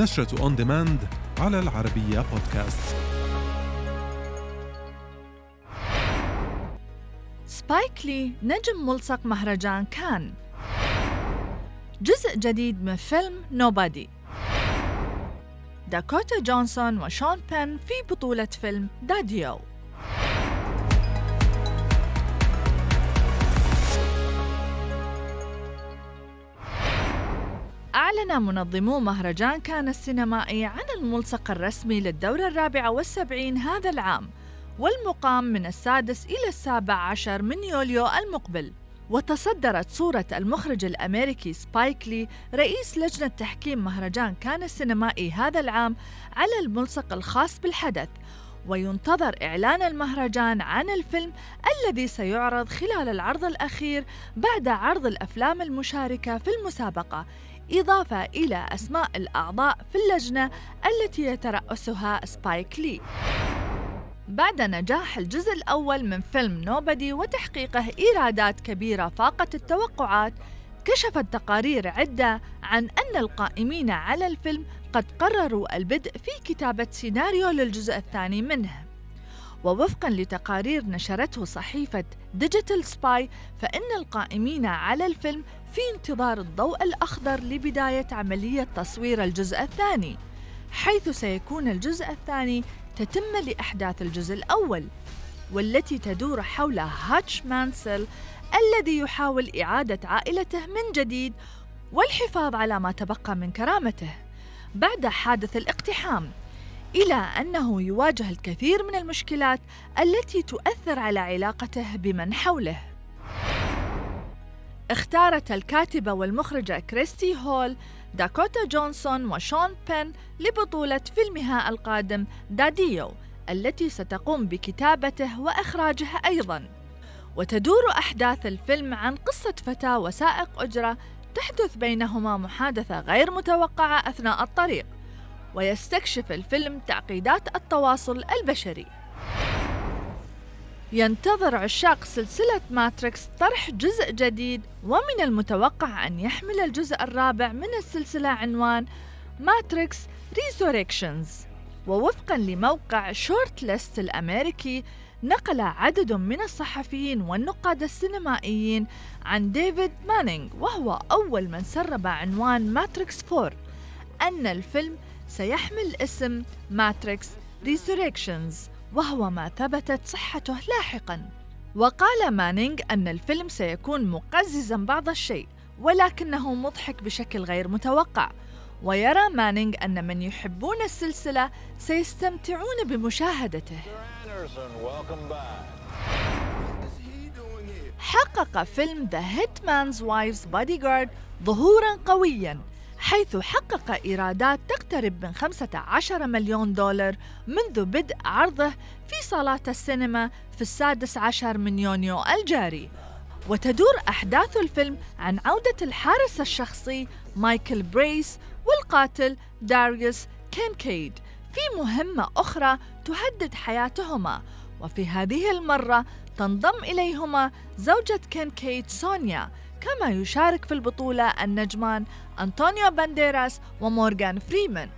نشرة on demand على العربية بودكاست. سبايك لي نجم ملصق مهرجان كان. جزء جديد من فيلم Nobody داكوتا جونسون وشون بين في بطولة فيلم Daddio أعلن منظمو مهرجان كان السينمائي عن الملصق الرسمي للدورة الرابعة والسبعين هذا العام والمقام من السادس إلى السابع عشر من يوليو المقبل. وتصدرت صورة المخرج الأمريكي سبايك لي رئيس لجنة تحكيم مهرجان كان السينمائي هذا العام على الملصق الخاص بالحدث. وينتظر إعلان المهرجان عن الفيلم الذي سيعرض خلال العرض الأخير بعد عرض الأفلام المشاركة في المسابقة إضافة إلى أسماء الأعضاء في اللجنة التي يترأسها سبايك لي. بعد نجاح الجزء الأول من فيلم نوبدي وتحقيقه إيرادات كبيرة فاقت التوقعات كشفت تقارير عدة عن أن القائمين على الفيلم قد قرروا البدء في كتابة سيناريو للجزء الثاني منه. ووفقا لتقارير نشرته صحيفة Digital Spy فإن القائمين على الفيلم في انتظار الضوء الأخضر لبداية عملية تصوير الجزء الثاني حيث سيكون الجزء الثاني تتمة لأحداث الجزء الأول. والتي تدور حول هاتش مانسل الذي يحاول إعادة عائلته من جديد والحفاظ على ما تبقى من كرامته. بعد حادث الاقتحام إلى أنه يواجه الكثير من المشكلات التي تؤثر على علاقته بمن حوله. اختارت الكاتبة والمخرجة كريستي هول داكوتا جونسون وشون بين لبطولة فيلمها القادم داديو التي ستقوم بكتابته وإخراجه أيضاً. وتدور أحداث الفيلم عن قصة فتاة وسائق أجرة تحدث بينهما محادثة غير متوقعة أثناء الطريق ويستكشف الفيلم تعقيدات التواصل البشري. ينتظر عشاق سلسلة Matrix طرح جزء جديد ومن المتوقع أن يحمل الجزء الرابع من السلسلة عنوان Matrix Resurrections ووفقا لموقع ShortList الأمريكي نقل عدد من الصحفيين والنقاد السينمائيين عن ديفيد مانينغ وهو أول من سرب عنوان Matrix 4 أن الفيلم سيحمل اسم Matrix Resurrections وهو ما ثبتت صحته لاحقا. وقال مانينغ أن الفيلم سيكون مقززا بعض الشيء ولكنه مضحك بشكل غير متوقع. ويرى مانينغ أن من يحبون السلسلة سيستمتعون بمشاهدته. حقق فيلم The Hitman's Wife's Bodyguard ظهورا قويا حيث حقق إيرادات تقترب من 15 مليون دولار منذ بدء عرضه في صالات السينما في السادس عشر من يونيو الجاري. وتدور أحداث الفيلم عن عودة الحارس الشخصي مايكل بريس والقاتل داريوس كينكيد في مهمة أخرى تهدد حياتهما وفي هذه المرة تنضم إليهما زوجة كينكيد سونيا كما يشارك في البطولة النجمان أنطونيو بانديراس ومورغان فريمان